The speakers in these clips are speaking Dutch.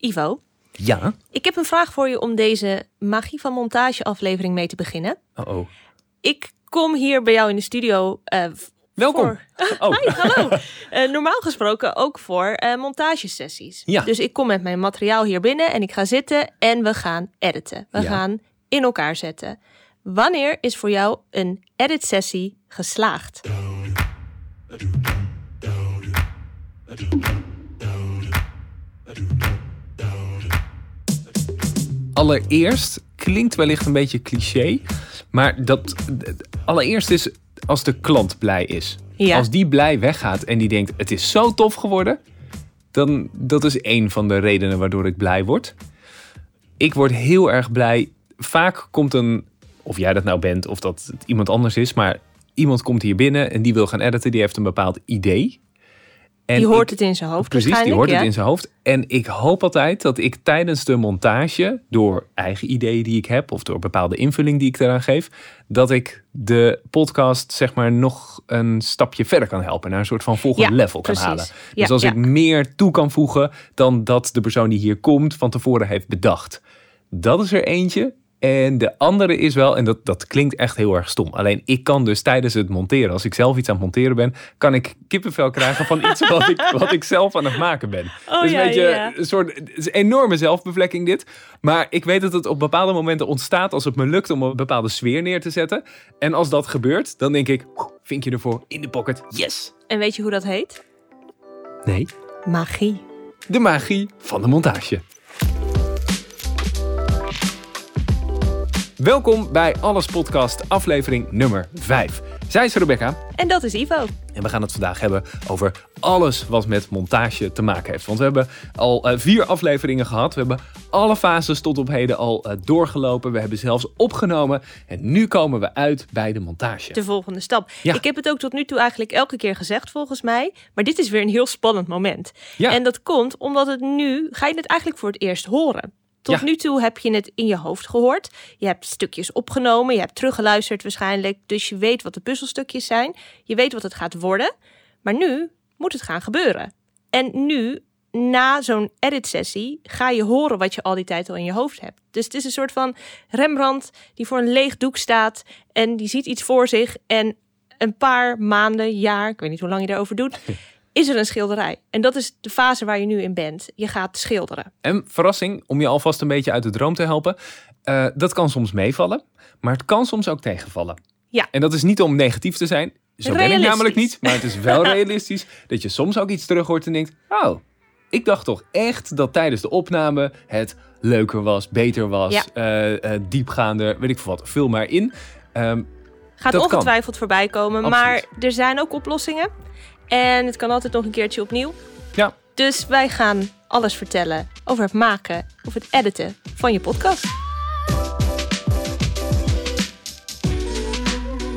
Ivo, Ja. ik heb een vraag voor je om deze magie van montage aflevering mee te beginnen. Oh, oh. Ik kom hier bij jou in de studio. eh, v- Welkom. Voor, Oh. Hi, hallo. Eh, normaal gesproken ook voor eh, montagesessies. Ja. Dus ik kom met mijn materiaal hier binnen en ik ga zitten en we gaan editen. We Ja. gaan in elkaar zetten. Wanneer is voor jou een edit sessie geslaagd? Allereerst klinkt wellicht een beetje cliché, maar dat allereerst is als de klant blij is. Ja. Als die blij weggaat en die denkt het is zo tof geworden, dan dat is één van de redenen waardoor ik blij word. Ik word heel erg blij. Vaak komt een, of jij dat nou bent of dat het iemand anders is, maar iemand komt hier binnen en die wil gaan editen, die heeft een bepaald idee. En Die hoort ik- het in zijn hoofd Precies, die hoort ja. het in zijn hoofd. En ik hoop altijd dat ik tijdens de montage, door eigen ideeën die ik heb, of door bepaalde invulling die ik eraan geef, dat ik de podcast zeg maar nog een stapje verder kan helpen, naar een soort van volgende Ja, level kan precies. halen. Ja, dus als ik meer toe kan voegen dan dat de persoon die hier komt van tevoren heeft bedacht. Dat is er eentje. En de andere is wel, en dat, dat klinkt echt heel erg stom. Alleen ik kan dus tijdens het monteren, als ik zelf iets aan het monteren ben, kan ik kippenvel krijgen van iets wat ik, wat ik zelf aan het maken ben. Oh, dus ja, weet je, ja. een soort het is een enorme zelfbevlekking dit. Maar ik weet dat het op bepaalde momenten ontstaat als het me lukt om een bepaalde sfeer neer te zetten. En als dat gebeurt, dan denk ik, vinkje ervoor in de pocket. Yes. En weet je hoe dat heet? Nee, Magie. de magie van de montage. Welkom bij Alles Podcast, aflevering nummer 5. Zij is Rebecca En dat is Ivo. en we gaan het vandaag hebben over alles wat met montage te maken heeft. Want we hebben al eh, vier afleveringen gehad. We hebben alle fases tot op heden al eh, doorgelopen. We hebben zelfs opgenomen. En nu komen we uit bij de montage. De volgende stap. Ja. Ik heb het ook tot nu toe eigenlijk elke keer gezegd volgens mij. Maar dit is weer een heel spannend moment. Ja. En dat komt omdat het nu, ga je het eigenlijk voor het eerst horen. Tot Ja. nu toe heb je het in je hoofd gehoord. Je hebt stukjes opgenomen, je hebt teruggeluisterd waarschijnlijk. Dus je weet wat de puzzelstukjes zijn. Je weet wat het gaat worden. Maar nu moet het gaan gebeuren. En nu, na zo'n edit-sessie, ga je horen wat je al die tijd al in je hoofd hebt. Dus het is een soort van Rembrandt die voor een leeg doek staat en die ziet iets voor zich. En een paar maanden, jaar, ik weet niet hoe lang je daarover doet, is er een schilderij. En dat is de fase waar je nu in bent. Je gaat schilderen. En verrassing, om je alvast een beetje uit de droom te helpen. eh, dat kan soms meevallen, maar het kan soms ook tegenvallen. Ja. En dat is niet om negatief te zijn. Zo ben ik namelijk niet. Maar het is wel realistisch dat je soms ook iets terug hoort en denkt... Oh, ik dacht toch echt dat tijdens de opname het leuker was, beter was, Ja. eh, eh, diepgaander, weet ik veel wat. Vul maar in. Ehm, Gaat Dat kan. ongetwijfeld voorbij komen. Absoluut. Maar er zijn ook oplossingen. En het kan altijd nog een keertje opnieuw. ja, Dus wij gaan alles vertellen over het maken of het editen van je podcast.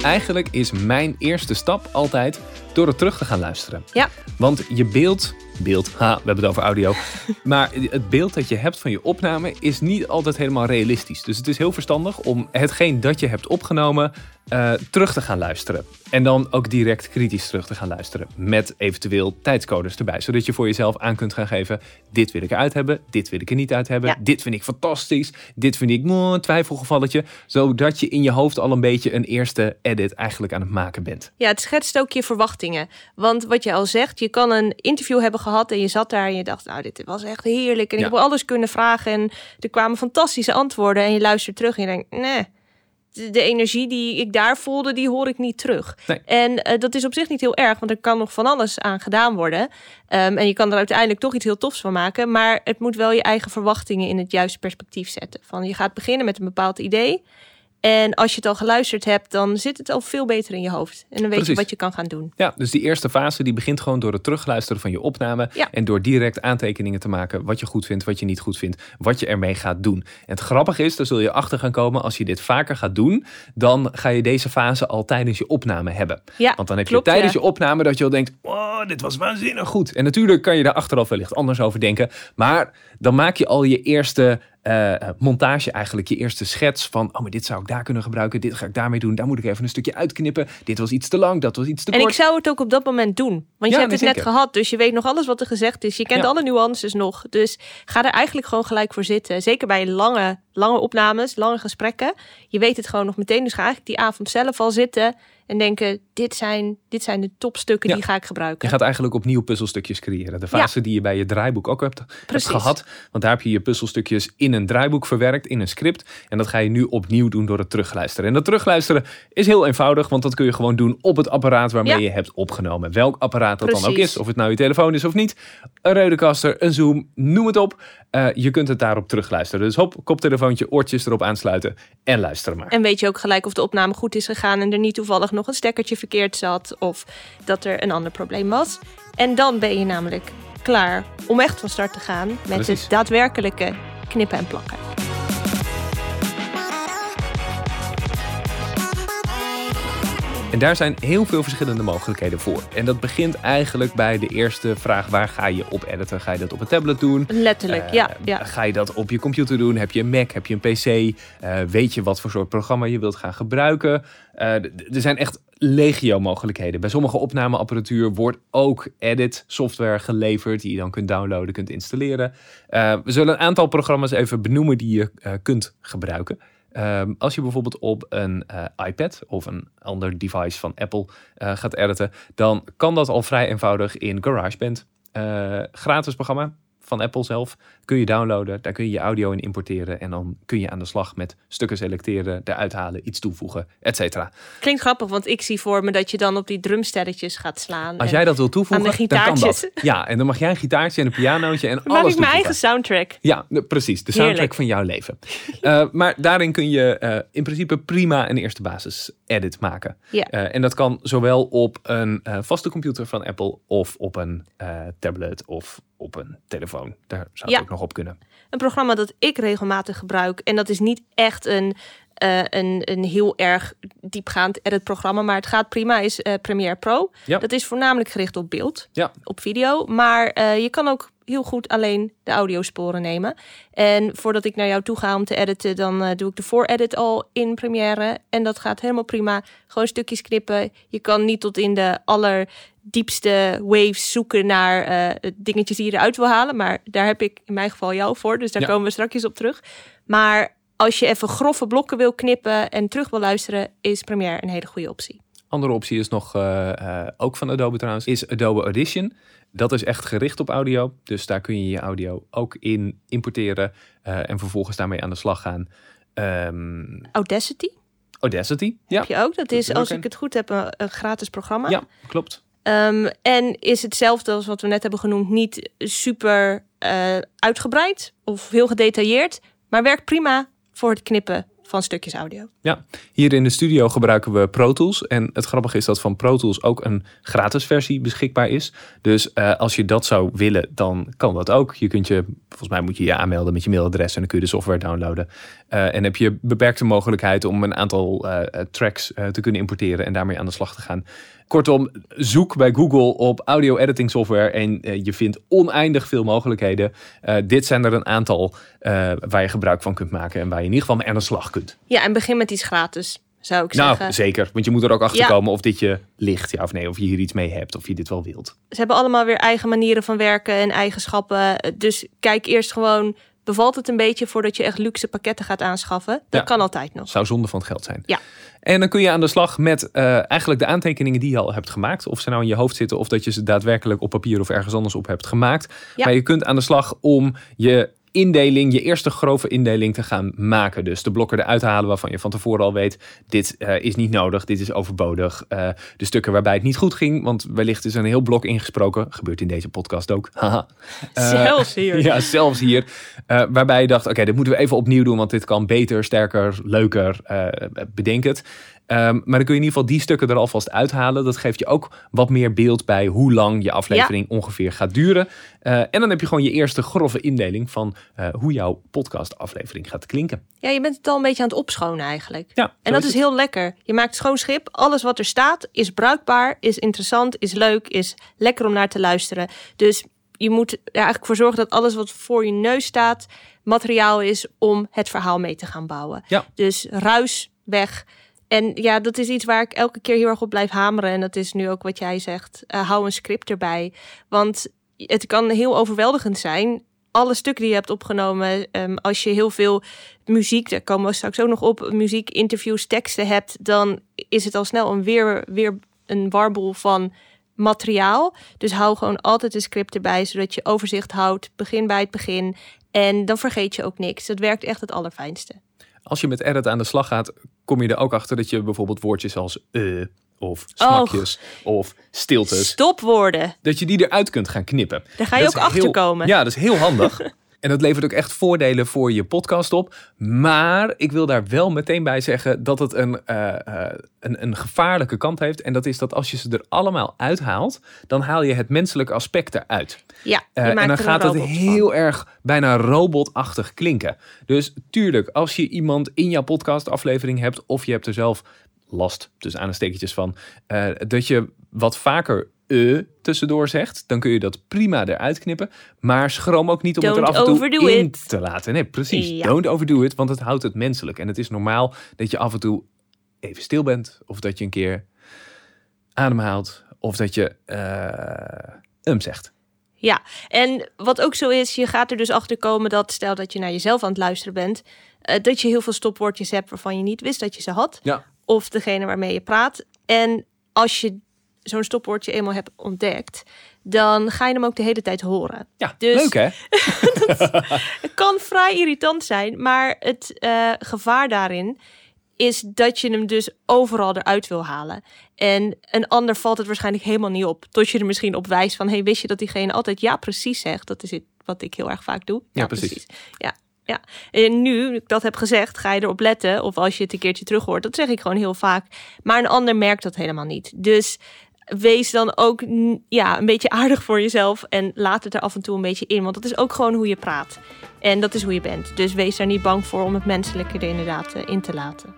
eigenlijk is mijn eerste stap altijd door het terug te gaan luisteren. Ja, Want je beeld, beeld, ha, we hebben het over audio. maar het beeld dat je hebt van je opname is niet altijd helemaal realistisch. Dus het is heel verstandig om hetgeen dat je hebt opgenomen eh, terug te gaan luisteren. En dan ook direct kritisch terug te gaan luisteren. Met eventueel tijdscodes erbij. Zodat je voor jezelf aan kunt gaan geven. Dit wil ik eruit hebben. Dit wil ik er niet uit hebben. Ja. Dit vind ik fantastisch. Dit vind ik een twijfelgevalletje. Zodat je in je hoofd al een beetje een eerste edit eigenlijk aan het maken bent. Ja, het schetst ook je verwachtingen. Want wat je al zegt, je kan een interview hebben gehad en je zat daar en je dacht, nou, dit was echt heerlijk. En Ja. ik heb alles kunnen vragen en er kwamen fantastische antwoorden. En je luistert terug en je denkt, nee, de, de energie die ik daar voelde, die hoor ik niet terug. Nee. En eh, dat is op zich niet heel erg, want er kan nog van alles aan gedaan worden. Ehm, en je kan er uiteindelijk toch iets heel tofs van maken. Maar het moet wel je eigen verwachtingen in het juiste perspectief zetten. Van je gaat beginnen met een bepaald idee. En als je het al geluisterd hebt, dan zit het al veel beter in je hoofd. En dan weet je wat je kan gaan doen. Ja, dus die eerste fase die begint gewoon door het terugluisteren van je opname. Ja. En door direct aantekeningen te maken wat je goed vindt, wat je niet goed vindt, wat je ermee gaat doen. En het grappige is, daar zul je achter gaan komen, als je dit vaker gaat doen, dan ga je deze fase al tijdens je opname hebben. Ja, Want dan heb klopt, je tijdens ja. je opname dat je al denkt, wow, dit was waanzinnig goed. En natuurlijk kan je daar achteraf wellicht anders over denken. Maar dan maak je al je eerste eh, montage eigenlijk, je eerste schets van, oh, maar dit zou ik daar kunnen gebruiken, dit ga ik daarmee doen, daar moet ik even een stukje uitknippen, dit was iets te lang, dat was iets te En kort. ik zou het ook op dat moment doen. Want Ja, je hebt het net gehad, dus je weet nog alles wat er gezegd is. Je kent Ja. alle nuances nog. Dus ga er eigenlijk gewoon gelijk voor zitten. Zeker bij lange, lange opnames, lange gesprekken. Je weet het gewoon nog meteen. Dus ga eigenlijk die avond zelf al zitten en denken, dit zijn, dit zijn de topstukken Ja. die ga ik gebruiken. Je gaat eigenlijk opnieuw puzzelstukjes creëren. De fase die je bij je draaiboek ook hebt, hebt gehad. Want daar heb je je puzzelstukjes in een draaiboek verwerkt, in een script. En dat ga je nu opnieuw doen door het terugluisteren. En dat terugluisteren is heel eenvoudig, want dat kun je gewoon doen op het apparaat waarmee Ja. je hebt opgenomen. Welk apparaat dat dan ook is. Of het nou je telefoon is of niet. Een Redecaster, een Zoom, noem het op. Eh, je kunt het daarop terugluisteren. Dus hop, koptelefoontje, oortjes erop aansluiten en luisteren maar. En weet je ook gelijk of de opname goed is gegaan en er niet toevallig nog een stekkertje verkeerd zat of dat er een ander probleem was. En dan ben je namelijk klaar om echt van start te gaan met Precies. het daadwerkelijke knippen en plakken. En daar zijn heel veel verschillende mogelijkheden voor. En dat begint eigenlijk bij de eerste vraag: waar ga je op editen? Ga je dat op een tablet doen? Letterlijk, Eh, ja, ja. Ga je dat op je computer doen? Heb je een Mac? Heb je een PC? Eh, weet je wat voor soort programma je wilt gaan gebruiken? Eh, er zijn echt legio mogelijkheden. Bij sommige opnameapparatuur wordt ook edit software geleverd die je dan kunt downloaden, kunt installeren. We zullen een aantal programma's even benoemen die je kunt gebruiken. Ehm, als je bijvoorbeeld op een eh, iPad of een ander device van Apple eh, gaat editen, dan kan dat al vrij eenvoudig in GarageBand. Eh, gratis programma van Apple zelf kun je downloaden. Daar kun je je audio in importeren en dan kun je aan de slag met stukken selecteren, eruit halen, iets toevoegen, et cetera. Klinkt grappig, want ik zie voor me dat je dan op die drumstelletjes gaat slaan. Als jij dat wil toevoegen, Aan de dan kan dat. Ja, en dan mag jij een gitaartje en een pianootje en dan maak alles ik mijn toevoegen. eigen soundtrack. Ja, precies. De soundtrack Heerlijk. van jouw leven. Eh, maar daarin kun je eh, in principe prima een eerste basis edit maken. Ja. Eh, en dat kan zowel op een vaste computer van Apple of op een tablet of op een telefoon. Daar zou het Ja. ook nog op kunnen. Een programma dat ik regelmatig gebruik. En dat is niet echt een, eh, een, een heel erg diepgaand editprogramma. Maar het gaat prima, is eh, Premiere Pro. Ja. Dat is voornamelijk gericht op beeld, Ja. op video. Maar eh, je kan ook heel goed alleen de audiosporen nemen. En voordat ik naar jou toe ga om te editen, dan eh, doe ik de vooredit al in Premiere. En dat gaat helemaal prima. Gewoon stukjes knippen. Je kan niet tot in de allerdiepste waves zoeken naar eh, dingetjes die je eruit wil halen. Maar daar heb ik in mijn geval jou voor. Dus daar Ja. komen we straks op terug. Maar als je even grove blokken wil knippen en terug wil luisteren, is Premiere een hele goede optie. Andere optie is nog, eh, ook van Adobe trouwens, is Adobe Audition. Dat is echt gericht op audio. Dus daar kun je je audio ook in importeren eh, en vervolgens daarmee aan de slag gaan. Ehm, Audacity Audacity, ja. heb je ook. Dat is, als ik het goed heb, een, een gratis programma. Ja, klopt. Ehm, en is hetzelfde als wat we net hebben genoemd, niet super eh, uitgebreid of heel gedetailleerd, maar werkt prima voor het knippen van stukjes audio. Hier in de studio gebruiken we Pro Tools. En het grappige is dat van Pro Tools ook een gratis versie beschikbaar is. Dus eh, als je dat zou willen, dan kan dat ook. Je kunt je, volgens mij moet je je aanmelden met je mailadres en dan kun je de software downloaden. Eh, en heb je beperkte mogelijkheid om een aantal eh, tracks te kunnen importeren en daarmee aan de slag te gaan. Kortom, zoek bij Google op audio editing software en eh, je vindt oneindig veel mogelijkheden. Eh, dit zijn er een aantal eh, waar je gebruik van kunt maken en waar je in ieder geval mee aan de slag kunt. Ja, en begin met iets gratis, zou ik Nou, zeggen. zeker. Want je moet er ook achter Ja. komen of dit je ligt, ja of nee. Of je hier iets mee hebt, of je dit wel wilt. Ze hebben allemaal weer eigen manieren van werken en eigenschappen. Dus kijk eerst gewoon, bevalt het een beetje voordat je echt luxe pakketten gaat aanschaffen? Dat Ja. kan altijd nog. Zou zonde van het geld zijn. Ja. En dan kun je aan de slag met eh, eigenlijk de aantekeningen die je al hebt gemaakt. Of ze nou in je hoofd zitten of dat je ze daadwerkelijk op papier of ergens anders op hebt gemaakt. Ja. Maar je kunt aan de slag om je indeling, je eerste grove indeling te gaan maken. Dus de blokken eruit halen waarvan je van tevoren al weet, dit eh, is niet nodig, dit is overbodig. Eh, de stukken waarbij het niet goed ging, want wellicht is een heel blok ingesproken. Gebeurt in deze podcast ook. Haha. Eh, Zelfs hier. Ja, zelfs hier. Waarbij je dacht, oké, dit moeten we even opnieuw doen, want dit kan beter, sterker, leuker, bedenk het. Ehm, maar dan kun je in ieder geval die stukken er alvast uithalen. Dat geeft je ook wat meer beeld bij hoe lang je aflevering ongeveer gaat duren. Eh, en dan heb je gewoon je eerste grove indeling van eh, hoe jouw podcastaflevering gaat klinken. Ja, je bent het al een beetje aan het opschonen eigenlijk. Ja, En dat is, het. heel lekker. Je maakt schoon schip. Alles wat er staat is bruikbaar, is interessant, is leuk, is lekker om naar te luisteren. Dus je moet er eigenlijk voor zorgen dat alles wat voor je neus staat materiaal is om het verhaal mee te gaan bouwen. Ja. Dus ruis weg. En ja, dat is iets waar ik elke keer heel erg op blijf hameren. En dat is nu ook wat jij zegt. Uh, hou een script erbij. Want het kan heel overweldigend zijn. Alle stukken die je hebt opgenomen, um, als je heel veel muziek, daar komen we straks ook nog op, muziek, interviews, teksten hebt, dan is het al snel een weer, weer een warboel van materiaal. Dus hou gewoon altijd een script erbij, zodat je overzicht houdt. Begin bij het begin. En dan vergeet je ook niks. Dat werkt echt het allerfijnste. Als je met edit aan de slag gaat, kom je er ook achter dat je bijvoorbeeld woordjes als uh, of smakjes of stiltes. Stopwoorden. Dat je die eruit kunt gaan knippen. Daar ga je ook achter komen. Ja, dat is heel handig. En dat levert ook echt voordelen voor je podcast op. Maar ik wil daar wel meteen bij zeggen dat het een, uh, uh, een, een gevaarlijke kant heeft. En dat is dat als je ze er allemaal uithaalt, dan haal je het menselijke aspect eruit. Ja, uh, en dan gaat het heel van. erg bijna robotachtig klinken. Dus tuurlijk, als je iemand in jouw podcastaflevering hebt, of je hebt er zelf last, dus aanstekentjes van, dat je wat vaker e tussendoor zegt, dan kun je dat prima eruit knippen. Maar schroom ook niet om Don't het er af en toe in it. te laten. Nee, precies. Ja. Don't overdo it, want het houdt het menselijk. En het is normaal dat je af en toe even stil bent. Of dat je een keer ademhaalt. Of dat je uh, um zegt. Ja, en wat ook zo is, je gaat er dus achter komen dat stel dat je naar jezelf aan het luisteren bent, uh, dat je heel veel stopwoordjes hebt waarvan je niet wist dat je ze had. Ja. Of degene waarmee je praat. En als je zo'n stopwoordje eenmaal hebt ontdekt, dan ga je hem ook de hele tijd horen. Ja, dus, leuk hè? het kan vrij irritant zijn, maar het uh, gevaar daarin is dat je hem dus overal eruit wil halen. En een ander valt het waarschijnlijk helemaal niet op. Tot je er misschien op wijst van, hey, wist je dat diegene altijd ja precies zegt? Dat is het wat ik heel erg vaak doe. Ja, ja precies. precies. Ja, ja, en nu ik dat heb gezegd, ga je erop letten. Of als je het een keertje terug hoort, dat zeg ik gewoon heel vaak. Maar een ander merkt dat helemaal niet. Dus wees dan ook ja, een beetje aardig voor jezelf. En laat het er af en toe een beetje in. Want dat is ook gewoon hoe je praat. En dat is hoe je bent. Dus wees daar niet bang voor om het menselijke er inderdaad in te laten.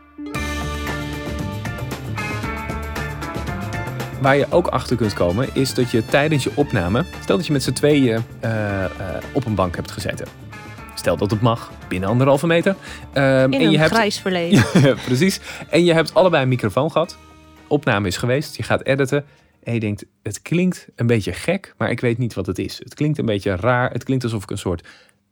Waar je ook achter kunt komen, is dat je tijdens je opname, stel dat je met z'n tweeën uh, uh, op een bank hebt gezeten. Stel dat het mag, binnen anderhalve meter. Um, in en je een hebt... grijs verleden. ja, precies. En je hebt allebei een microfoon gehad. Opname is geweest, je gaat editen. En je denkt, het klinkt een beetje gek, maar ik weet niet wat het is. Het klinkt een beetje raar. Het klinkt alsof ik een soort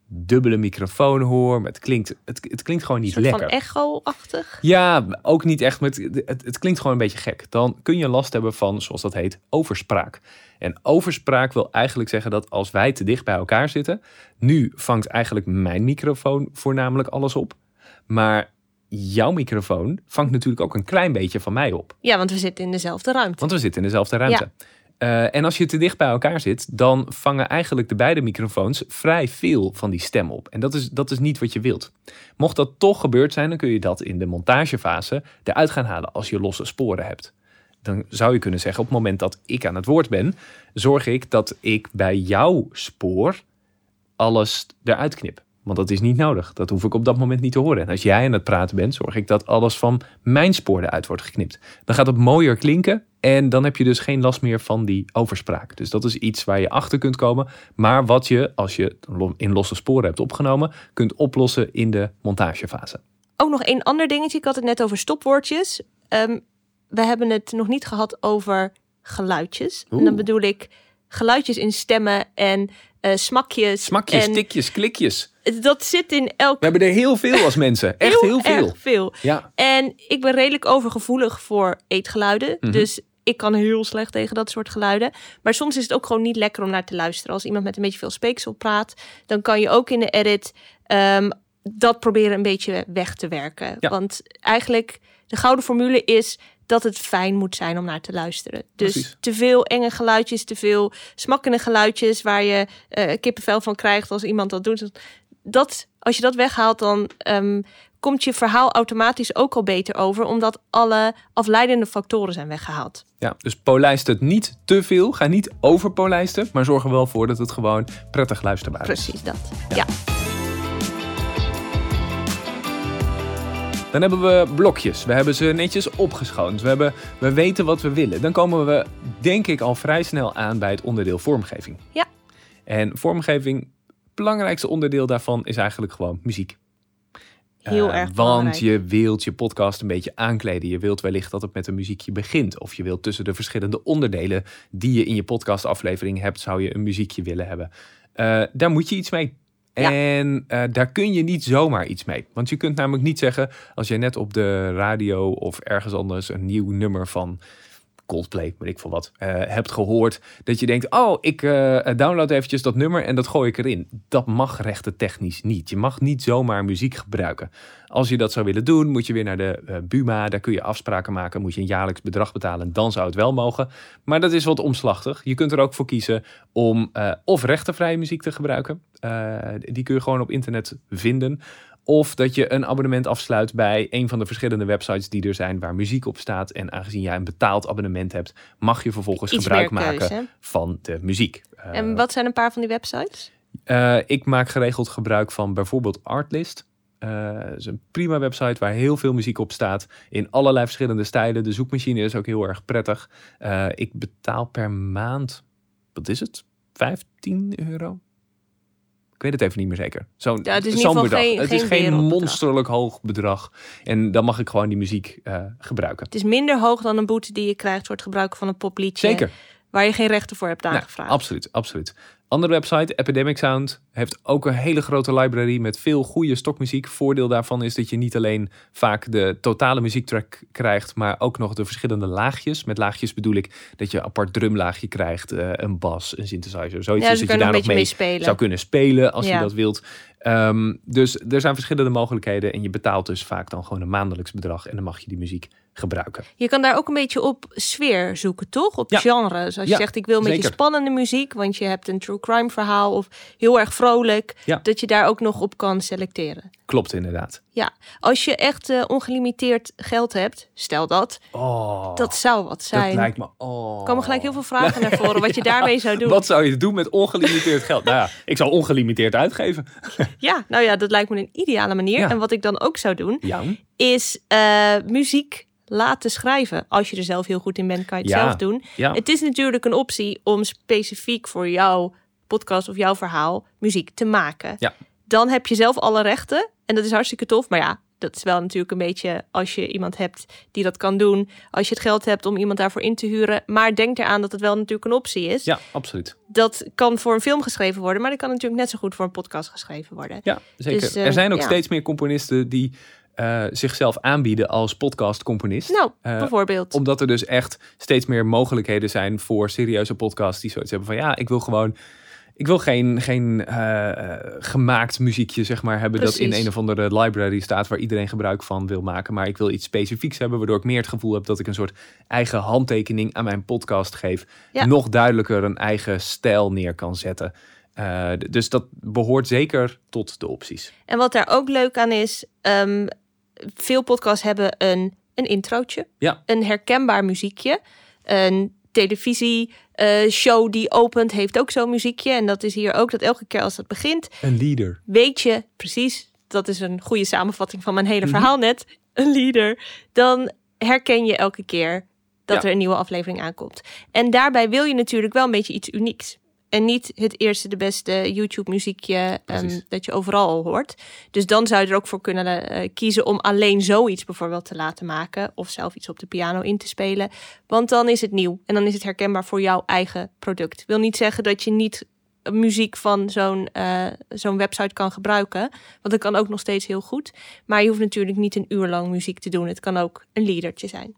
dubbele microfoon hoor. Maar het klinkt, het, het klinkt gewoon niet een lekker. van echo-achtig? Ja, ook niet echt. Het, het, het, klinkt gewoon een beetje gek. Dan kun je last hebben van, zoals dat heet, overspraak. En overspraak wil eigenlijk zeggen dat als wij te dicht bij elkaar zitten. Nu vangt eigenlijk mijn microfoon voornamelijk alles op. Maar jouw microfoon vangt natuurlijk ook een klein beetje van mij op. Ja, want we zitten in dezelfde ruimte. Want we zitten in dezelfde ruimte. Ja. Uh, en als je te dicht bij elkaar zit, dan vangen eigenlijk de beide microfoons vrij veel van die stem op. En dat is, dat is niet wat je wilt. Mocht dat toch gebeurd zijn, dan kun je dat in de montagefase eruit gaan halen als je losse sporen hebt. Dan zou je kunnen zeggen, op het moment dat ik aan het woord ben, zorg ik dat ik bij jouw spoor alles eruit knip. Want dat is niet nodig. Dat hoef ik op dat moment niet te horen. En als jij aan het praten bent, zorg ik dat alles van mijn spoor eruit wordt geknipt. Dan gaat het mooier klinken en dan heb je dus geen last meer van die overspraak. Dus dat is iets waar je achter kunt komen. Maar wat je, als je in losse sporen hebt opgenomen, kunt oplossen in de montagefase. Ook nog één ander dingetje. Ik had het net over stopwoordjes. Um, we hebben het nog niet gehad over geluidjes. Oeh. En dan bedoel ik geluidjes in stemmen en uh, smakjes. Smakjes, en tikjes, klikjes. Dat zit in elk. We hebben er heel veel als mensen. Echt heel, heel veel. Erg veel. Ja. En ik ben redelijk overgevoelig voor eetgeluiden. Mhm. Dus ik kan heel slecht tegen dat soort geluiden. Maar soms is het ook gewoon niet lekker om naar te luisteren. Als iemand met een beetje veel speeksel praat, dan kan je ook in de edit um, dat proberen een beetje weg te werken. Ja. Want eigenlijk de gouden formule is dat het fijn moet zijn om naar te luisteren. Dus Precies. te veel enge geluidjes, te veel smakkende geluidjes waar je uh, kippenvel van krijgt als iemand dat doet. Dat, als je dat weghaalt, dan um, komt je verhaal automatisch ook al beter over, omdat alle afleidende factoren zijn weggehaald. Ja, dus polijst het niet te veel. Ga niet overpolijsten, maar zorg er wel voor dat het gewoon prettig luisterbaar is. Precies dat. ja. ja. Dan hebben we blokjes. We hebben ze netjes opgeschoond. We, hebben, we weten wat we willen. Dan komen we, denk ik, al vrij snel aan bij het onderdeel vormgeving. Ja. En vormgeving, belangrijkste onderdeel daarvan is eigenlijk gewoon muziek. Heel Eh, erg Want belangrijk. je wilt je podcast een beetje aankleden. Je wilt wellicht dat het met een muziekje begint. Of je wilt tussen de verschillende onderdelen die je in je podcastaflevering hebt, zou je een muziekje willen hebben. Eh, daar moet je iets mee. Ja. En eh, daar kun je niet zomaar iets mee. Want je kunt namelijk niet zeggen, als je net op de radio of ergens anders een nieuw nummer van Coldplay, weet ik veel wat, eh, hebt gehoord. Dat je denkt, oh, ik eh, download eventjes dat nummer en dat gooi ik erin. Dat mag rechten technisch niet. Je mag niet zomaar muziek gebruiken. Als je dat zou willen doen, moet je weer naar de eh, Buma. Daar kun je afspraken maken, moet je een jaarlijks bedrag betalen. Dan zou het wel mogen. Maar dat is wat omslachtig. Je kunt er ook voor kiezen om of rechtenvrije muziek te gebruiken. Die kun je gewoon op internet vinden. Of dat je een abonnement afsluit bij een van de verschillende websites die er zijn waar muziek op staat. En aangezien jij een betaald abonnement hebt, mag je vervolgens Iets gebruik maken keuze. van de muziek. Eh, En wat zijn een paar van die websites? eh, ik maak geregeld gebruik van bijvoorbeeld Artlist. Eh dat is een prima website waar heel veel muziek op staat. In allerlei verschillende stijlen. De zoekmachine is ook heel erg prettig. Eh, ik betaal per maand, wat is het? 15 euro? Ik weet het even niet meer zeker. Zo'n Ja, het is bedrag. geen- het is geen monsterlijk hoog bedrag. En dan mag ik gewoon die muziek eh, gebruiken. Het is minder hoog dan een boete die je krijgt voor het gebruiken van een popliedje. Zeker. Waar je geen rechten voor hebt Nou, aangevraagd. absoluut, absoluut. Andere website, Epidemic Sound, heeft ook een hele grote library met veel goede stokmuziek. Voordeel daarvan is dat je niet alleen vaak de totale muziektrack krijgt, maar ook nog de verschillende laagjes. Met laagjes bedoel ik dat je een apart drumlaagje krijgt, eh, een bas, een synthesizer, zoiets. ja, dus dat je daar nog mee mee spelen. zou kunnen spelen als Ja. je dat wilt. Ehm, dus er zijn verschillende mogelijkheden en je betaalt dus vaak dan gewoon een maandelijks bedrag en dan mag je die muziek gebruiken. Je kan daar ook een beetje op sfeer zoeken, toch? Op Ja. genre. Dus als je Ja, zegt, ik wil een beetje spannende muziek, want je hebt een true crime verhaal of heel erg vrolijk, Ja. dat je daar ook nog op kan selecteren. Klopt inderdaad. Ja, als je echt eh, ongelimiteerd geld hebt, stel dat, Oh, dat zou wat zijn. dat lijkt me. Oh. Er komen gelijk heel veel vragen naar voren wat je daarmee zou doen. Wat zou je doen met ongelimiteerd geld? nou ja, ik zou ongelimiteerd uitgeven. Ja, nou ja, dat lijkt me een ideale manier. En wat ik dan ook zou doen, is eh, muziek laten schrijven. Als je er zelf heel goed in bent, kan je het Ja. zelf doen. ja. Het is natuurlijk een optie om specifiek voor jouw podcast of jouw verhaal muziek te maken. Ja. Dan heb je zelf alle rechten en dat is hartstikke tof. Maar ja, dat is wel natuurlijk een beetje als je iemand hebt die dat kan doen. Als je het geld hebt om iemand daarvoor in te huren. Maar denk eraan dat het wel natuurlijk een optie is. ja, absoluut. Dat kan voor een film geschreven worden, maar dat kan natuurlijk net zo goed voor een podcast geschreven worden. Ja, zeker. Dus, eh, er zijn ook ja. steeds meer componisten die eh, zichzelf aanbieden als podcastcomponist. Nou, Eh, bijvoorbeeld. Omdat er dus echt steeds meer mogelijkheden zijn voor serieuze podcasts die zoiets hebben van ja, ik wil gewoon. Ik wil geen, geen eh, gemaakt muziekje zeg maar, hebben dat in een of andere library staat waar iedereen gebruik van wil maken. Maar ik wil iets specifieks hebben waardoor ik meer het gevoel heb dat ik een soort eigen handtekening aan mijn podcast geef. Ja. Nog duidelijker een eigen stijl neer kan zetten. Dus dat behoort zeker tot de opties. En wat daar ook leuk aan is, ehm, veel podcasts hebben een, een introotje, Ja. een herkenbaar muziekje. Een televisieshow die opent heeft ook zo'n muziekje. En dat is hier ook dat elke keer als het begint, Een leader. weet je precies, dat is een goede samenvatting van mijn hele Mhm. verhaal net, een leader. Dan herken je elke keer dat Ja. er een nieuwe aflevering aankomt. En daarbij wil je natuurlijk wel een beetje iets unieks. En niet het eerste, de beste YouTube-muziekje ehm, dat je overal al hoort. Dus dan zou je er ook voor kunnen eh, kiezen om alleen zoiets bijvoorbeeld te laten maken. Of zelf iets op de piano in te spelen. Want dan is het nieuw en dan is het herkenbaar voor jouw eigen product. Wil niet zeggen dat je niet muziek van zo'n eh, zo'n website kan gebruiken. Want dat kan ook nog steeds heel goed. Maar je hoeft natuurlijk niet een uur lang muziek te doen. Het kan ook een liedertje zijn.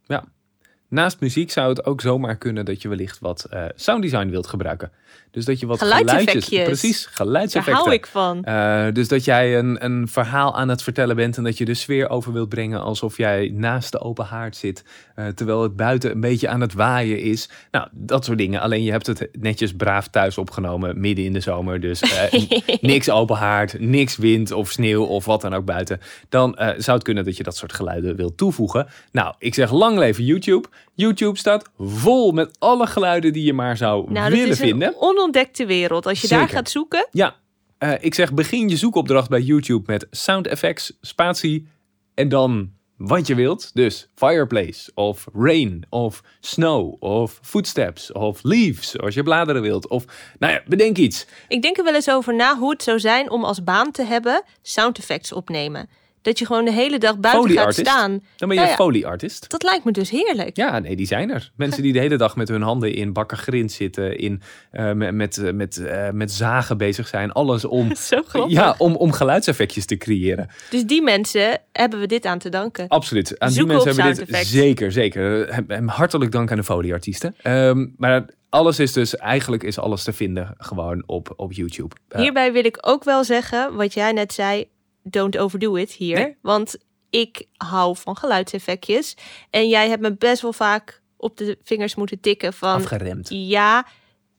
Naast muziek zou het ook zomaar kunnen dat je wellicht wat eh sounddesign wilt gebruiken. Dus dat je wat Geluidseffectjes. geluidjes... Precies, Daar geluidseffecten. hou ik van. Eh, dus dat jij een, een verhaal aan het vertellen bent en dat je de sfeer over wilt brengen alsof jij naast de open haard zit, eh, terwijl het buiten een beetje aan het waaien is. Nou, dat soort dingen. Alleen je hebt het netjes braaf thuis opgenomen, midden in de zomer. Dus niks open haard, niks wind of sneeuw of wat dan ook buiten. Dan zou het kunnen dat je dat soort geluiden wilt toevoegen. Nou, ik zeg lang leven YouTube. YouTube staat vol met alle geluiden die je maar zou Nou, dat willen is vinden. een onontdekte wereld. Als je daar gaat zoeken, Ja, eh, ik zeg begin je zoekopdracht bij YouTube met sound effects, spatie en dan wat je wilt. Dus fireplace of rain of snow of footsteps of leaves als je bladeren wilt. Of nou ja, bedenk iets. Ik denk er wel eens over na hoe het zou zijn om als baan te hebben sound effects opnemen. Dat je gewoon de hele dag buiten gaat staan. Dan ben je Nou een ja. Dat lijkt me dus heerlijk. Ja, nee, die zijn er. Mensen die de hele dag met hun handen in bakken grind zitten, in, eh, met, met, eh, met, eh, met zagen bezig zijn. Alles om, ja, om, om geluidseffectjes te creëren. Dus die mensen hebben we dit aan te danken. Absoluut. Aan die mensen hebben we dit zeker, zeker. Hem- Hartelijk dank aan de folieartiesten. Ehm maar alles is dus, eigenlijk is alles te vinden gewoon op, op YouTube. Hierbij wil ik ook wel zeggen, wat jij net zei, don't overdo it hier. Nee. Want ik hou van geluidseffectjes. En jij hebt me best wel vaak op de vingers moeten tikken van... afgeremd. Ja,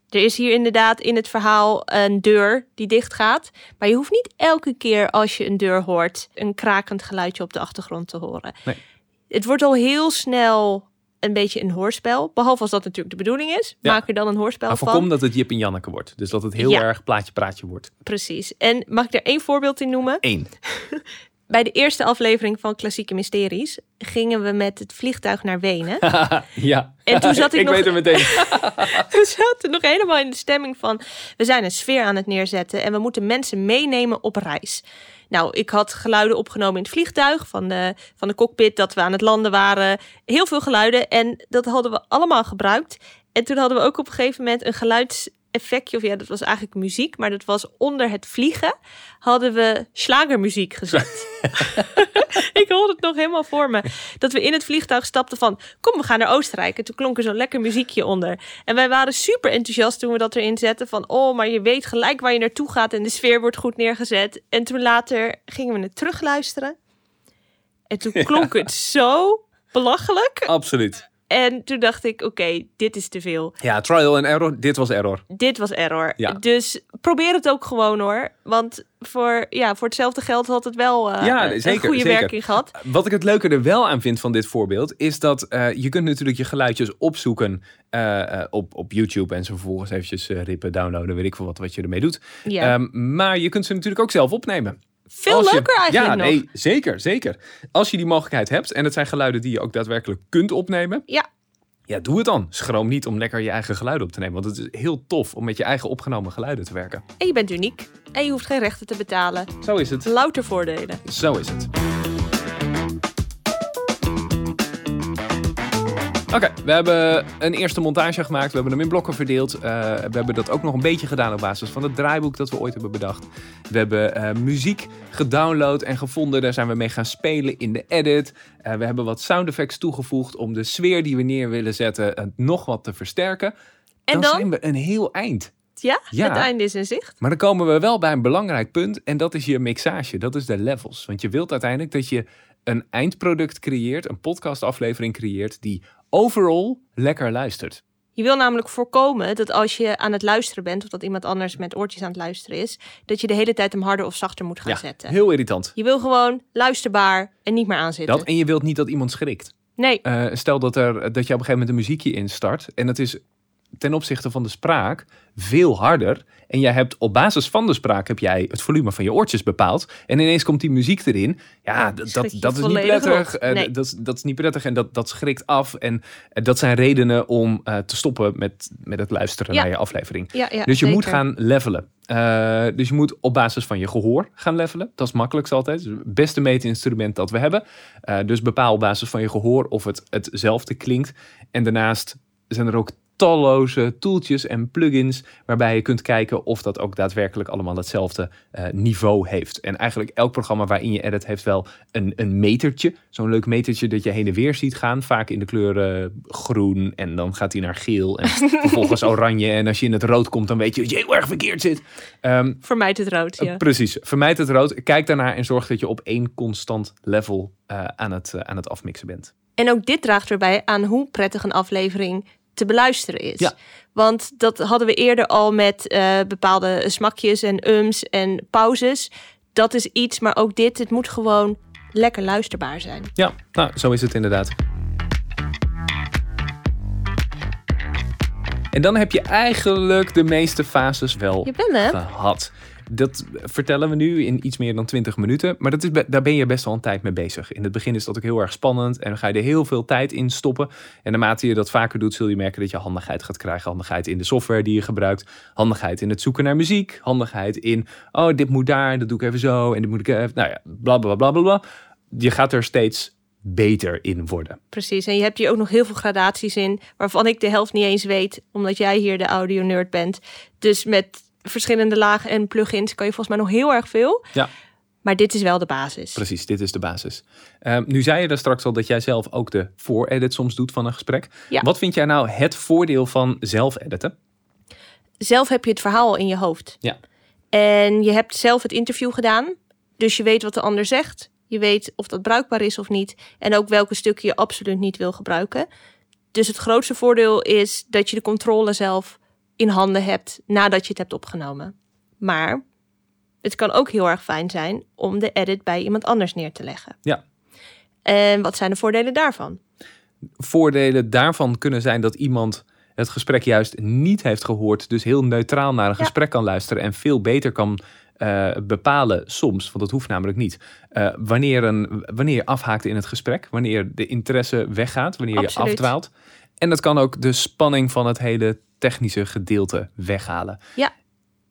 er is hier inderdaad in het verhaal een deur die dicht gaat. Maar je hoeft niet elke keer als je een deur hoort... een krakend geluidje op de achtergrond te horen. Nee. Het wordt al heel snel een beetje een hoorspel. Behalve als dat natuurlijk de bedoeling is. Ja. Maak er dan een hoorspel Maar van. voorkom dat het Jip en Janneke wordt. Dus dat het heel Ja. erg plaatje-praatje wordt. Precies. En mag ik er één voorbeeld in noemen? Eén. Bij de eerste aflevering van Klassieke Mysteries gingen we met het vliegtuig naar Wenen. ja. En toen zat ik nog- weet het meteen. we zaten nog helemaal in de stemming van... we zijn een sfeer aan het neerzetten en we moeten mensen meenemen op reis. Nou, ik had geluiden opgenomen in het vliegtuig van de, van de cockpit... dat we aan het landen waren. Heel veel geluiden en dat hadden we allemaal gebruikt. En toen hadden we ook op een gegeven moment een geluidseffectje... of ja, dat was eigenlijk muziek, maar dat was onder het vliegen... hadden we slagermuziek gezet. ik hoorde het nog helemaal voor me. Dat we in het vliegtuig stapten van... kom, we gaan naar Oostenrijk. En toen klonk er zo'n lekker muziekje onder. En wij waren super enthousiast toen we dat erin zetten. Van, oh, maar je weet gelijk waar je naartoe gaat... en de sfeer wordt goed neergezet. En toen later gingen we het terugluisteren. En toen klonk het zo belachelijk. Absoluut. En toen dacht ik, oké, dit is te veel. Ja, trial and error. Dit was error. Dit was error. Ja. Dus probeer het ook gewoon hoor. Want voor, ja, voor hetzelfde geld had het wel Ja, een zeker, goede zeker. werking gehad. Wat ik het leuke er wel aan vind van dit voorbeeld, is dat eh, je kunt natuurlijk je geluidjes opzoeken eh, op, op YouTube en ze vervolgens eventjes rippen, downloaden, weet ik veel wat, wat je ermee doet. Ja. Ehm, maar je kunt ze natuurlijk ook zelf opnemen. Veel je- leuker eigenlijk ja, nog. nee, zeker, zeker. Als je die mogelijkheid hebt en het zijn geluiden die je ook daadwerkelijk kunt opnemen, Ja, ja, doe het dan. Schroom niet om lekker je eigen geluiden op te nemen, want het is heel tof om met je eigen opgenomen geluiden te werken. en je bent uniek. En je hoeft geen rechten te betalen. Zo is het. Louter voordelen. Zo is het. Oké, we hebben een eerste montage gemaakt. We hebben hem in blokken verdeeld. Eh, we hebben dat ook nog een beetje gedaan op basis van het draaiboek dat we ooit hebben bedacht. We hebben eh, muziek gedownload en gevonden. Daar zijn we mee gaan spelen in de edit. Eh, we hebben wat sound effects toegevoegd om de sfeer die we neer willen zetten nog wat te versterken. En dan, dan? zijn we een heel eind. Ja, Ja. het einde is in zicht. Maar dan komen we wel bij een belangrijk punt en dat is je mixage, dat is de levels. Want je wilt uiteindelijk dat je een eindproduct creëert, een podcastaflevering creëert die overal lekker luistert. Je wil namelijk voorkomen dat als je aan het luisteren bent... of dat iemand anders met oortjes aan het luisteren is... dat je de hele tijd hem harder of zachter moet gaan Ja, zetten. heel irritant. Je wil gewoon luisterbaar en niet meer aanzitten. Dat, en je wilt niet dat iemand schrikt. Nee, Eh, stel dat, er, dat je op een gegeven moment een muziekje instart en het is ten opzichte van de spraak veel harder. En jij hebt op basis van de spraak heb jij het volume van je oortjes bepaald. En ineens komt die muziek erin. Ja, dat, dat is niet prettig. Eh, Nee. dat, is- dat is niet prettig en dat, dat schrikt af. En eh, dat zijn redenen om eh, te stoppen met, met het luisteren Ja. naar je aflevering. ja, ja, Dus je moet gaan levelen. Dus je moet op basis van je gehoor gaan levelen. Dat is makkelijkst altijd. Het beste meetinstrument dat we hebben. Dus bepaal op basis van je gehoor of het hetzelfde klinkt. En daarnaast zijn er ook talloze tooltjes en plugins waarbij je kunt kijken of dat ook daadwerkelijk allemaal hetzelfde eh, niveau heeft. En eigenlijk elk programma waarin je edit heeft wel een, een metertje. Zo'n leuk metertje dat je heen en weer ziet gaan. Vaak in de kleuren groen en dan gaat hij naar geel en vervolgens oranje. En als je in het rood komt dan weet je dat je heel erg verkeerd zit. Ehm, Vermijd het rood, ja. eh, Precies. Vermijd het rood. Kijk daarnaar en zorg dat je op één constant level eh, aan, het, aan het afmixen bent. En ook dit draagt erbij aan hoe prettig een aflevering te beluisteren is. Ja. Want dat hadden we eerder al met eh, bepaalde smakjes en ums en pauzes. Dat is iets, maar ook dit, het moet gewoon lekker luisterbaar zijn. Ja, nou, zo is het inderdaad. En dan heb je eigenlijk de meeste fases wel Je bent hem. gehad. Dat vertellen we nu in iets meer dan 20 minuten. Maar dat is, daar ben je best wel een tijd mee bezig. In het begin is dat ook heel erg spannend. En dan ga je er heel veel tijd in stoppen. En naarmate je dat vaker doet, zul je merken dat je handigheid gaat krijgen. Handigheid in de software die je gebruikt. Handigheid in het zoeken naar muziek. Handigheid in, oh, dit moet daar. Dat doe ik even zo. En dit moet ik even, nou ja, bla bla bla bla bla. Je gaat er steeds beter in worden. Precies, en je hebt hier ook nog heel veel gradaties in, waarvan ik de helft niet eens weet, omdat jij hier de audio-nerd bent. Dus met verschillende lagen en plugins kan je volgens mij nog heel erg veel. Ja. Maar dit is wel de basis. Precies, dit is de basis. Ehm, nu zei je daar straks al dat jij zelf ook de vooredit soms doet van een gesprek. Ja. Wat vind jij nou het voordeel van zelf editen? Zelf heb je het verhaal al in je hoofd. Ja. En je hebt zelf het interview gedaan, dus je weet wat de ander zegt. Je weet of dat bruikbaar is of niet. En ook welke stukken je absoluut niet wil gebruiken. Dus het grootste voordeel is dat je de controle zelf in handen hebt nadat je het hebt opgenomen. Maar het kan ook heel erg fijn zijn om de edit bij iemand anders neer te leggen. Ja. En wat zijn de voordelen daarvan? Voordelen daarvan kunnen zijn dat iemand het gesprek juist niet heeft gehoord, dus heel neutraal naar een Ja. gesprek kan luisteren en veel beter kan eh, bepalen soms, want dat hoeft namelijk niet, eh, wanneer, een, wanneer je afhaakt in het gesprek, wanneer de interesse weggaat, wanneer je afdwaalt. En dat kan ook de spanning van het hele technische gedeelte weghalen. Ja.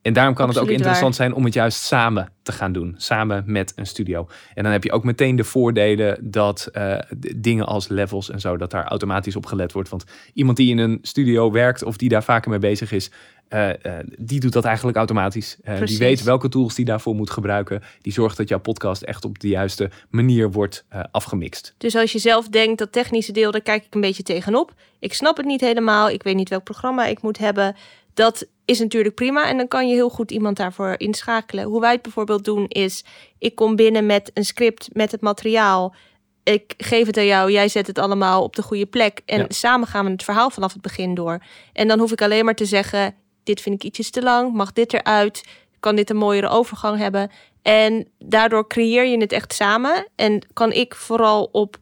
En daarom kan het ook interessant zijn om het juist samen te gaan doen. Samen met een studio. En dan heb je ook meteen de voordelen dat eh, dingen als levels en zo, dat daar automatisch op gelet wordt. Want iemand die in een studio werkt of die daar vaker mee bezig is, eh, eh, die doet dat eigenlijk automatisch. Die weet welke tools die daarvoor moet gebruiken. Die zorgt dat jouw podcast echt op de juiste manier wordt afgemixt. Dus als je zelf denkt dat technische deel, daar kijk ik een beetje tegenop. Ik snap het niet helemaal. Ik weet niet welk programma ik moet hebben. Dat is natuurlijk prima. En dan kan je heel goed iemand daarvoor inschakelen. Hoe wij het bijvoorbeeld doen is, ik kom binnen met een script met het materiaal. Ik geef het aan jou, jij zet het allemaal op de goede plek. En Ja. samen gaan we het verhaal vanaf het begin door. En dan hoef ik alleen maar te zeggen, dit vind ik ietsjes te lang. Mag dit eruit? Kan dit een mooiere overgang hebben? En daardoor creëer je het echt samen. En kan ik vooral op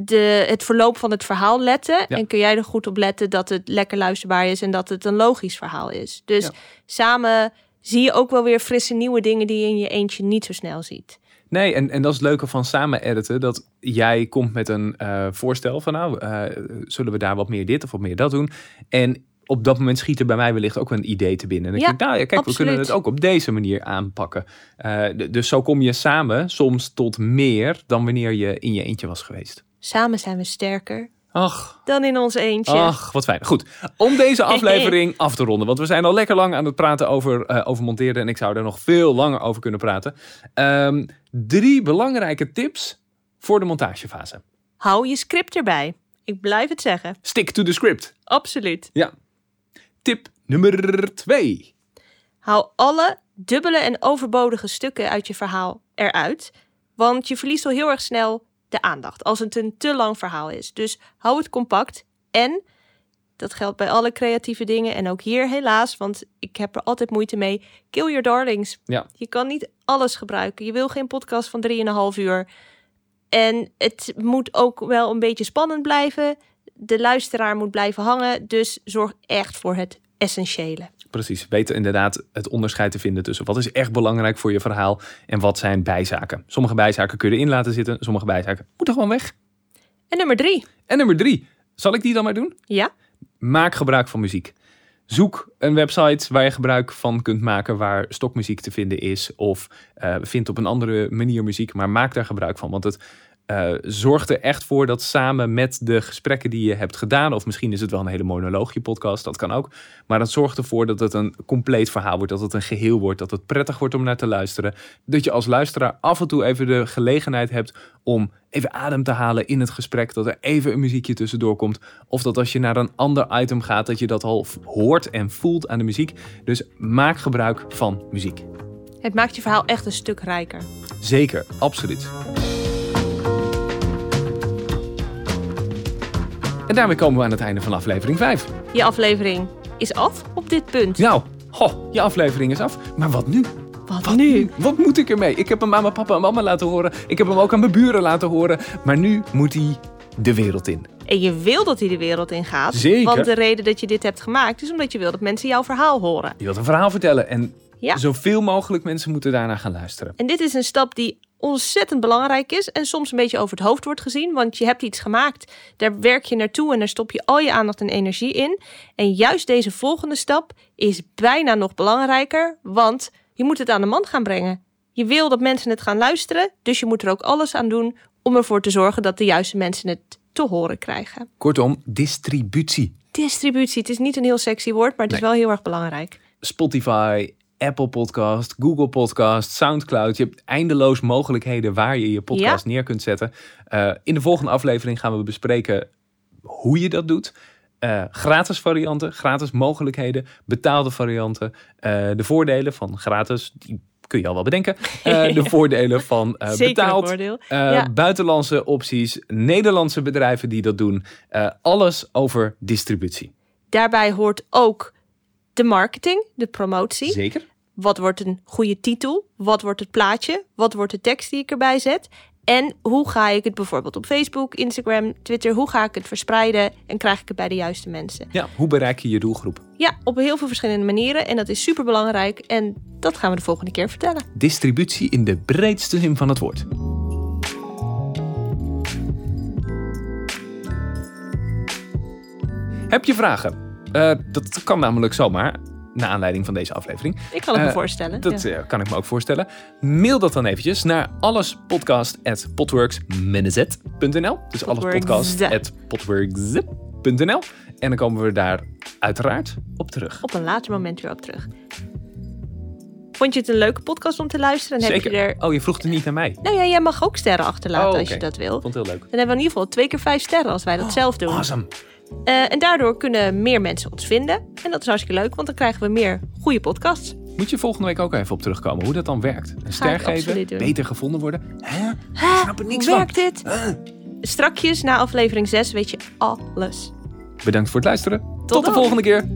de, het verloop van het verhaal letten. Ja. En kun jij er goed op letten dat het lekker luisterbaar is en dat het een logisch verhaal is. Dus Ja. samen zie je ook wel weer frisse nieuwe dingen die je in je eentje niet zo snel ziet. Nee, en, en dat is het leuke van samen editen. Dat jij komt met een eh, voorstel van nou, eh, zullen we daar wat meer dit of wat meer dat doen. En op dat moment schiet er bij mij wellicht ook een idee te binnen. En ik Ja, denk, nou ja, kijk, we kunnen het ook op deze manier aanpakken. Eh, dus zo kom je samen soms tot meer dan wanneer je in je eentje was geweest. Samen zijn we sterker Ach, dan in ons eentje. ach, wat fijn. Goed, om deze aflevering af te ronden. Want we zijn al lekker lang aan het praten over, eh, over monteren. En ik zou er nog veel langer over kunnen praten. Ehm, drie belangrijke tips voor de montagefase. Hou je script erbij. Ik blijf het zeggen. Stick to the script. Absoluut. Ja. Tip nummer twee. Hou alle dubbele en overbodige stukken uit je verhaal eruit. Want je verliest al heel erg snel de aandacht als het een te lang verhaal is. Dus hou het compact. En dat geldt bij alle creatieve dingen. En ook hier helaas, want ik heb er altijd moeite mee. Kill your darlings. Ja. Je kan niet alles gebruiken. Je wil geen podcast van 3,5 uur. En het moet ook wel een beetje spannend blijven. De luisteraar moet blijven hangen. Dus zorg echt voor het essentiële. Precies. Weet inderdaad het onderscheid te vinden tussen wat is echt belangrijk voor je verhaal en wat zijn bijzaken. Sommige bijzaken kun je erin laten zitten, sommige bijzaken moeten gewoon weg. En nummer drie. En nummer drie. Zal ik die dan maar doen? Ja, Maak gebruik van muziek. Zoek een website waar je gebruik van kunt maken waar stokmuziek te vinden is. Of eh vind op een andere manier muziek, maar maak daar gebruik van. Want het eh, zorgt er echt voor dat samen met de gesprekken die je hebt gedaan, of misschien is het wel een hele monoloogje podcast, dat kan ook. Maar dat zorgt ervoor dat het een compleet verhaal wordt, dat het een geheel wordt, dat het prettig wordt om naar te luisteren. Dat je als luisteraar af en toe even de gelegenheid hebt om even adem te halen in het gesprek, dat er even een muziekje tussendoor komt. Of dat als je naar een ander item gaat, dat je dat al hoort en voelt aan de muziek. Dus maak gebruik van muziek. het maakt je verhaal echt een stuk rijker. Zeker, absoluut. En daarmee komen we aan het einde van aflevering 5. Je aflevering is af op dit punt. Nou, ho, je aflevering is af. Maar wat nu? Wat, Wat nu? Wat moet ik ermee? Ik heb hem aan mijn papa en mama laten horen. Ik heb hem ook aan mijn buren laten horen. Maar nu moet hij de wereld in. En je wil dat hij de wereld in gaat. Zeker. Want de reden dat je dit hebt gemaakt is omdat je wil dat mensen jouw verhaal horen. Je wilt een verhaal vertellen. En Ja. Zoveel mogelijk mensen moeten daarna gaan luisteren. En dit is een stap die ontzettend belangrijk is en soms een beetje over het hoofd wordt gezien, want je hebt iets gemaakt, daar werk je naartoe en daar stop je al je aandacht en energie in. En juist deze volgende stap is bijna nog belangrijker, want je moet het aan de man gaan brengen. Je wil dat mensen het gaan luisteren, dus je moet er ook alles aan doen om ervoor te zorgen dat de juiste mensen het te horen krijgen. Kortom, distributie. Distributie, het is niet een heel sexy woord, maar het is wel heel erg belangrijk. Spotify, Apple Podcast, Google Podcast, Soundcloud. Je hebt eindeloos mogelijkheden waar je je podcast neer kunt zetten. Eh, in de volgende aflevering gaan we bespreken hoe je dat doet. Eh, gratis varianten, gratis mogelijkheden, betaalde varianten. Eh, de voordelen van gratis, die kun je al wel bedenken. De voordelen van Zeker betaald. Ja. Buitenlandse opties, Nederlandse bedrijven die dat doen. Alles over distributie. Daarbij hoort ook de marketing, de promotie. Zeker. Wat wordt een goede titel? Wat wordt het plaatje? Wat wordt de tekst die ik erbij zet? En hoe ga ik het bijvoorbeeld op Facebook, Instagram, Twitter, hoe ga ik het verspreiden en krijg ik het bij de juiste mensen? Ja, hoe bereik je je doelgroep? Ja, op heel veel verschillende manieren en dat is super belangrijk en dat gaan we de volgende keer vertellen. Distributie in de breedste zin van het woord. Heb je vragen? Eh, dat kan namelijk zomaar, naar aanleiding van deze aflevering. Ik kan het me Eh, voorstellen. Dat ja. eh, kan ik me ook voorstellen. Mail dat dan eventjes naar allespodcast.potworks.nl Dus allespodcast.potworks.nl En dan komen we daar uiteraard op terug. Op een later moment weer op terug. Vond je het een leuke podcast om te luisteren? Dan heb je er... Oh, je vroeg het niet naar mij. Nou ja, jij mag ook sterren achterlaten Oh, als je dat wil. Ik vond het heel leuk. Dan hebben we in ieder geval twee keer vijf sterren als wij dat zelf doen. Awesome. Eh, en daardoor kunnen meer mensen ons vinden. En dat is hartstikke leuk, want dan krijgen we meer goede podcasts. Moet je volgende week ook even op terugkomen hoe dat dan werkt. Een ster ik geven, beter gevonden worden. Hè? Hè? snap er niks Hoe van. werkt dit? Strakjes na aflevering 6 weet je alles. Bedankt voor het luisteren. Tot, Tot de volgende keer.